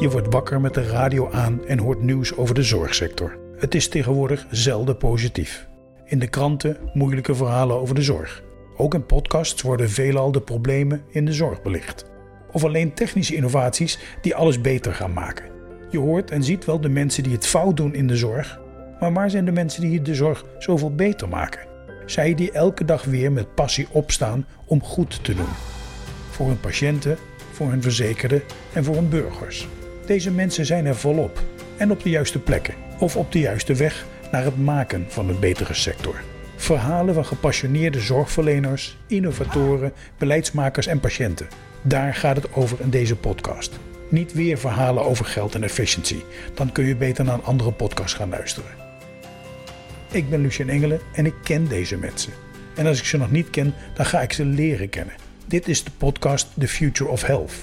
Je wordt wakker met de radio aan en hoort nieuws over de zorgsector. Het is tegenwoordig zelden positief. In de kranten moeilijke verhalen over de zorg. Ook in podcasts worden veelal de problemen in de zorg belicht. Of alleen technische innovaties die alles beter gaan maken. Je hoort en ziet wel de mensen die het fout doen in de zorg, maar waar zijn de mensen die de zorg zoveel beter maken? Zij die elke dag weer met passie opstaan om goed te doen. Voor hun patiënten, voor hun verzekerden en voor hun burgers. Deze mensen zijn er volop en op de juiste plekken of op de juiste weg naar het maken van een betere sector. Verhalen van gepassioneerde zorgverleners, innovatoren, beleidsmakers en patiënten. Daar gaat het over in deze podcast. Niet weer verhalen over geld en efficiëntie. Dan kun je beter naar een andere podcast gaan luisteren. Ik ben Lucien Engelen en ik ken deze mensen. En als ik ze nog niet ken, dan ga ik ze leren kennen. Dit is de podcast The Future of Health.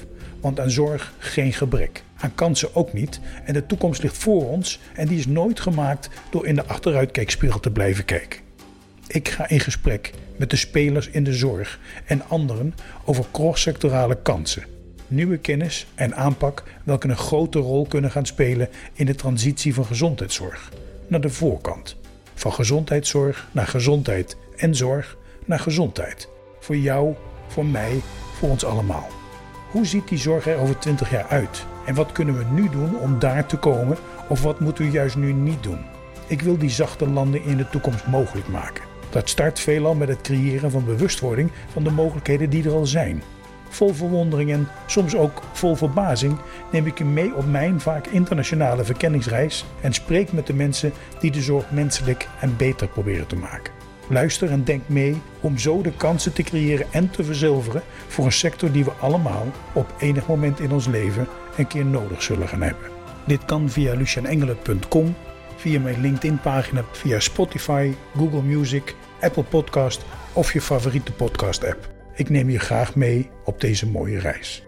Want aan zorg geen gebrek. Aan kansen ook niet. En de toekomst ligt voor ons en die is nooit gemaakt door in de achteruitkijkspiegel te blijven kijken. Ik ga in gesprek met de spelers in de zorg en anderen over cross-sectorale kansen. Nieuwe kennis en aanpak welke een grote rol kunnen gaan spelen in de transitie van gezondheidszorg naar de voorkant. Van gezondheidszorg naar gezondheid en zorg naar gezondheid. Voor jou, voor mij, voor ons allemaal. Hoe ziet die zorg er over 20 jaar uit? En wat kunnen we nu doen om daar te komen? Of wat moeten we juist nu niet doen? Ik wil die zachte landing in de toekomst mogelijk maken. Dat start veelal met het creëren van bewustwording van de mogelijkheden die er al zijn. Vol verwondering en soms ook vol verbazing neem ik u mee op mijn vaak internationale verkenningsreis en spreek met de mensen die de zorg menselijk en beter proberen te maken. Luister en denk mee om zo de kansen te creëren en te verzilveren voor een sector die we allemaal op enig moment in ons leven een keer nodig zullen gaan hebben. Dit kan via lucianengelen.com, via mijn LinkedIn-pagina, via Spotify, Google Music, Apple Podcast of je favoriete podcast-app. Ik neem je graag mee op deze mooie reis.